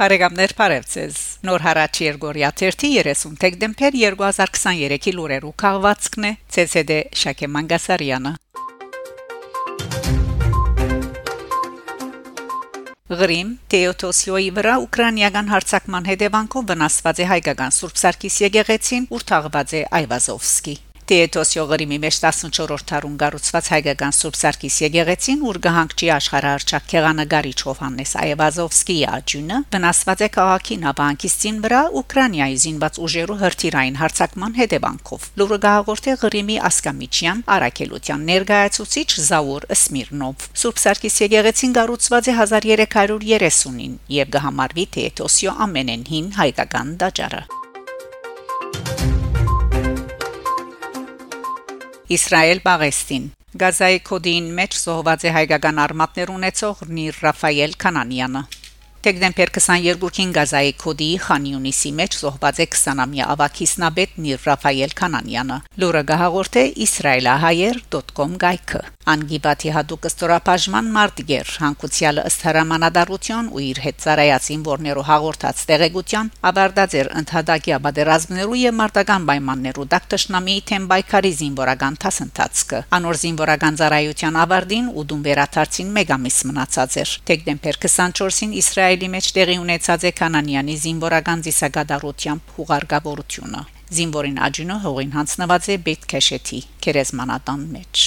Բարեկամներ Փարեվցես Նոր հարաճ Երգորիա 30 դեկտեմբեր 2023-ի լուրերու քաղվածքն է ՑՍԴ Շակե Մանգասարյանը Գրիմ Թեոթոսիոյի վրա ուկրաինական հարցակման հետևանքով վնասված է հայկական Սուրբ Սարգիս եկեղեցին, ուր թաղված է Այվազովսկի Տիետոսյո Ղրիմի մեջ 14-րդ դարուն գառուցված հայկական Սուրբ Սարգիս եկեղեցին ուր գահանքչի աշխարհարչակ քեղանագարիչ Հովհաննես Այևազովսկիի աջունը վնասված է քաղաքի նավանկիստին վրա Ուկրաինայի զինված ուժերու հրթիռային հարձակման հետևանքով։ Լուրը գահաղորդե Ղրիմի Ասկամիչյան Արաքելության ներկայացուցիչ Զաուր Սմիրնով։ Սուրբ Սարգիս եկեղեցին գառուցված է 1330-ին եւ գահամարվի Տիետոսյո ամենեն հին հայկական դաճարը։ Իսրայել Պաղեստին Գազայի կոդին մեջ զոհված է հայկական արմատներ ունեցող Նիր Ռաֆայել Կանանյանը Դեկտեմբեր 22-ին Գազայի կոդի Խան Յունիսի մեջ զոհված է 20-ամյա ավակիսնաբեդ Նիր Ռաֆայել Կանանյանը։ Լուրը գահաղորդե israelahayr.com գայքը։ Անգիբատի հadouk ստորապաժման մարտիգեր հանկուցյալը ըստ հրամանատարություն ու իր հետ ծառայացին որներու հաղորդած տեղեկության աբարդաձեր ընդհատակի աբադերազմներու եւ մարտական պայմաններու դակտշնամի թեմ բայկարի զինվորական տասընթացքը անոր զինվորական ծառայության ավարտին ու դում վերաթարցին մեգամիս մնացած էր դեկտեմբեր 24-ին իսրայել Իսրայելի մեջ տեղի ունեցած է Կանանյանի զինվորական ծիսակատարությամբ հուղարկավորությունը։ Զինվորին աջունը հողին հանձնված է Բեթքեշեթի քերեզմանատան մեջ։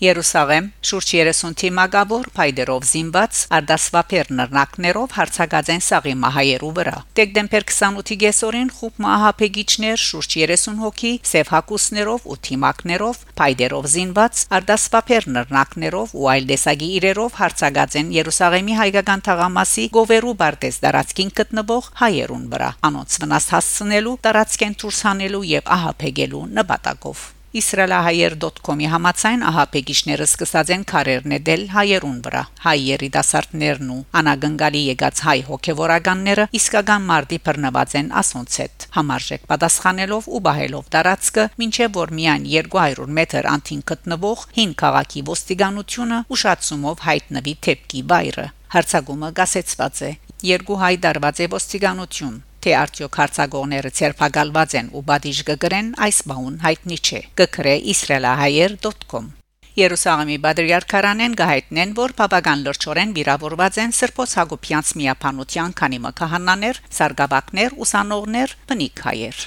Երուսաղեմ շուրջ 30 թիմագավոր փայդերով զինված արդասվապեր նռնակներով հարցակած են սաղի մահայերու վրա։ Դեկտեմբեր 28-ի գեսորին խուբ մահապեգիչներ շուրջ 30 հոգի սև հակուսներով ու թիմակներով փայդերով զինված արդասվապեր նռնակներով ու այլ դեսագի իրերով հարցակած են Երուսաղեմի հայկական թաղամասի Գովերու Բարտես դարածքին գտնվող հայերուն վրա։ Անոնց վնաս հասցնելու, տարածքեն դուրս հանելու եւ ահապեգելու նպատակով Իսրայելահայեր.com-ի համացայն ահապեգիչները սկսած են քարերն դել հայերուն վրա։ Հայ երիտասարդներն ու անագնգալի եկած հայ հոգևորականները իսկական մարտի բռնված են ասոնցետ։ Համարժեք պատասխանելով ու բահելով տարածքը, ինչեւ որ միայն 200 մետր անտին գտնվող հին քաղաքի ոստիկանությունը ուշացումով հայտնվի թեփքի բայրը։ Հարցագումը գասեցված է։ Երկու հայ դարված է ոստիկանություն թե արդյոք հարցագողները ցերփակալված են ու բադիժ գգրեն, այս բաուն հայտնի չէ։ Գկրե israelahayr.com Երուսաղեմի բադրիարքարանեն գահիտնեն, որ բավական լրջորեն վիրավորված են Սրբոց Հակոբյանց միապանության քանի մկահաններ, սարգավակներ, ուսանողներ, բնիկ հայեր։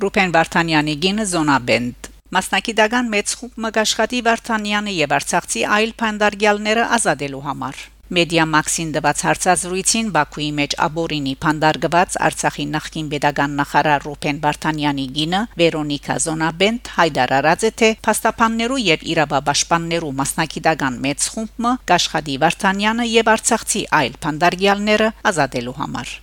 Ռուբեն Վարդանյանի գինը Զոնաբենդ Մասնակիտական մեծ խումբ մագաշխատի Վարդանյանը եւ Արցախցի այլ փանդարգյալները ազատելու համար Մեդիա Մաքսին դված հարցազրույցին Բաքուի մեջ աբորինի փանդարգված Արցախի նախկին pedagogan նախարար Ռուփեն Վարդանյանի գինը Վերոնիկա Զոնաբենտ Հայդար արած է թե փաստաբաններու եւ իրավաբաշխաններու մասնակիտական մեծ խումբը Կաշխադի Վարդանյանը եւ Արցախցի այլ փանդարգյալները ազատելու համար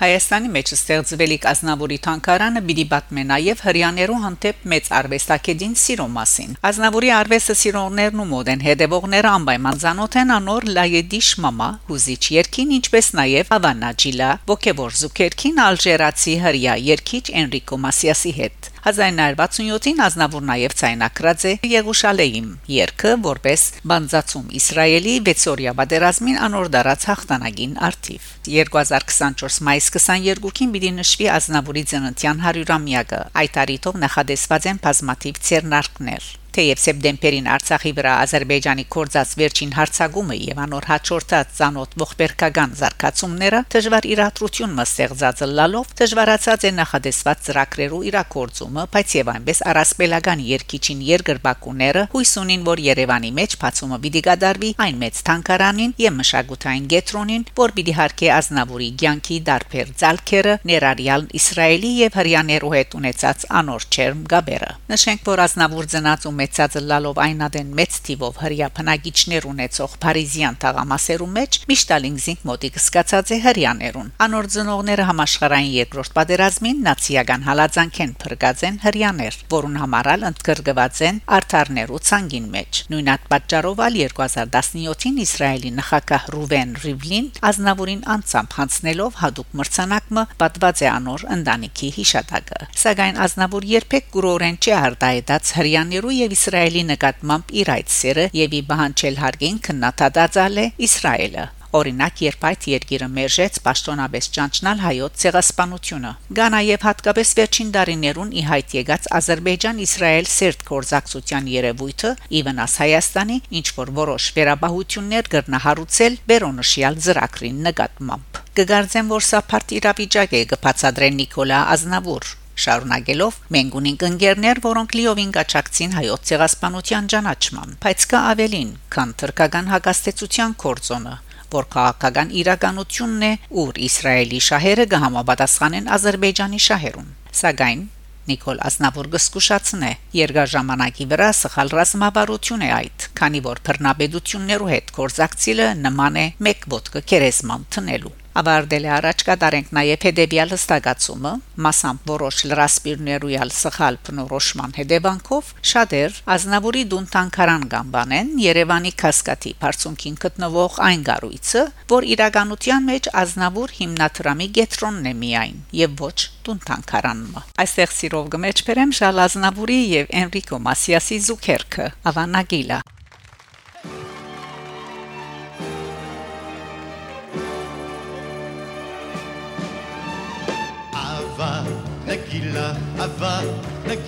Հայաստանի մեջ ստեղծվելիք Ազնավուրի թանկարանը՝ բիդի բատմե նաև հрьяաներու հանդեպ մեծ արվեստակետին սիրո մասին։ Ազնավուրի արվեստը սիրողներն ու մոդեն հետևողները անպայման ճանոթ են անոր լայեդիշ մամա հուզիչ երկին, ինչպես նաև Ավանաջիլա ոգևոր զուգերքին ալժերացի հрья երկիչ Էնրիկո Մասիասի հետ։ 1967-ին Ազնավուր նաև ցայնակրած է Երուսաղեմ երկը որպես բանզացում Իսրայելի 6-օրյա պատերազմին անոր դարած հաղթանակին արդիվ 2024 մայիսի 22-ին պիտի նշվի Ազնավուրի ծննդյան 100-ամյակը այդ առիթով նախադեсված են բազմաթիվ ցերնարկներ Թեև սեպտեմբերին Արցախի վրա Ադրբեջանի կորցած վերջին հարցակումը եւ անոր հաջորդած ցանոթ ողբերգական զարգացումները դժվար իրադրություն մը ստեղծած լալով դժվարացած է նախադեсված ծրագրերու իրակորձումը, բայց եւ այնպես առասպելական երկիչին երկրպագուները հույս ունին, որ Երևանի մեջ բացումը պիտի գադարվի այն մեծ թանկարանին եւ մշակութային գետրոնին, որ պիտի հարկե Ազնավուրի ցանկի դարբեր ցալքերը ներարյալ Իսրայելի եւ հрьяաներու հետ ունեցած անոր չերմ գաբերը։ Նշենք, որ Ազնավուր ծնած ու մեծածը լալով այնադեն մեծ տիվով հрья բնակիչներ ունեցող Փարիզյան թաղամասերում մեջ միշտ ալինգզինգ մոտիկ սկացած է հрьяներուն։ Անոր ծնողները համաշխարհային երկրորդ պատերազմին նացիական հալածանք են փրկած են հрьяներ, որուն համարալ ընդգրկված են արթարներու ցանգին մեջ։ Նույն այդ պատճառով ալ 2017-ին Իսրայելի նախագահ Ռուվեն Ռիվլին ազնավուրին անցամբ հանցնելով հadoop մրցանակը պատված է անոր ընտանիքի հիշատակը։ Սակայն ազնավուր երբեք գրորեն չի արդայտած հрьяներու եւ Իսրայելի նկատմամբ իր այդ սերը եւ ի բանջել հարգին քննադատածալ է Իսրայելը Օրինակ, երբ այդ երկիրը մերժեց պաշտոնապես ճանչնալ հայոց ցեղասպանությունը, Գանա եւ հատկապես վերջին տարիներուն ի հայտ եկած Ադրբեջան-Իսրայել սերտ կորզակցության երևույթը ի վնաս Հայաստանի, ինչ որ որոշ վերաբահություններ գրնահարուցել Բերոնշիալ ծրագրին նկատմամբ։ Կգարձեմ, որ սա փարտ իրավիճակ է կբացատրեն Նիկոլա Ազնավուր շարունակելով մենք ունենք ընկերներ, որոնք լիովին կաչակցին հայոց ցեղասպանության ճանաչման, բայց կա ավելին, քան թրկական հակաստեցության կորձոնը որ քաղաքական իրականությունն է, ուր Իսրայելի շահերը կհամապատասխանեն Ադրբեջանի շահերուն։ Սակայն Նիկոլ Ասնավուր գսկուշացնե երկաժամանակի վրա սխալ ռազմավարություն է այդ, քանի որ բռնաբեդություններու հետ կորզակցիլը նման է մեկ ոտքը կերեսման տնելու Ավարտել է առաջ կատարենք նաև հետեւյալ հստակացումը, մասամբ որոշ լրասպիրներույալ սխալ փնորոշման հետևանքով շատեր Ազնավուրի դուն տանկարան գամբանեն Երևանի կասկադի բարձունքին գտնվող այն գառույցը, որ իրականության մեջ Ազնավուր հիմնադրամի գետրոնն է միայն եւ ոչ դուն տանկարանը։ Այստեղ սիրով գմեջբերեմ Շալ Ազնավուրի եւ Էնրիկո Մասիասի զուքերքը ավանագիլա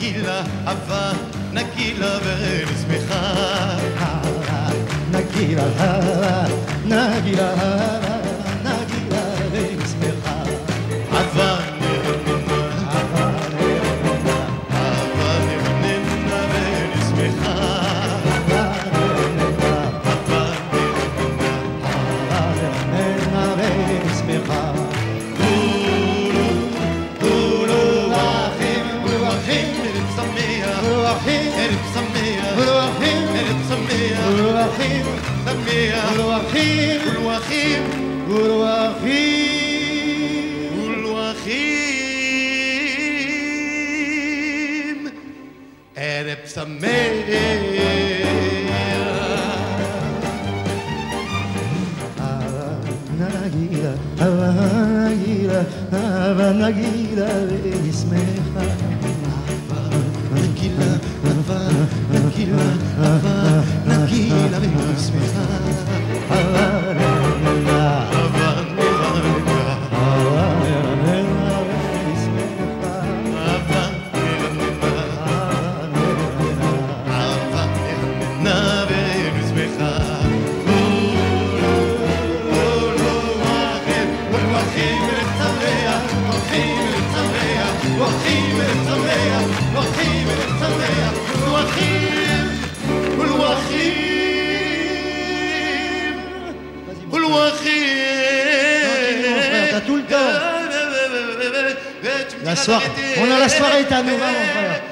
נגילה, אהבה, נגילה ונשמחה. נגילה, נגילה a mayday. Avanagila, Avanagila, Avanagila, Ismecha. Avanagila, Avanagila, Avanagila, soirée, on a la soirée est à nous, mon frère.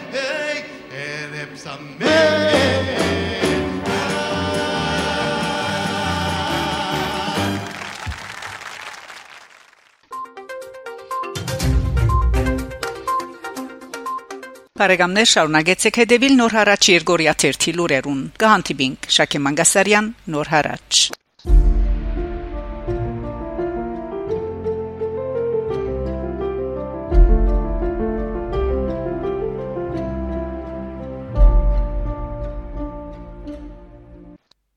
Բարեկամներ շարունակեցեք հետևել Նոր հարաճ Երգորիա 1 թերթի լուրերուն։ Կհանդիպինք Շակե Մանգասարյան Նոր հարաճ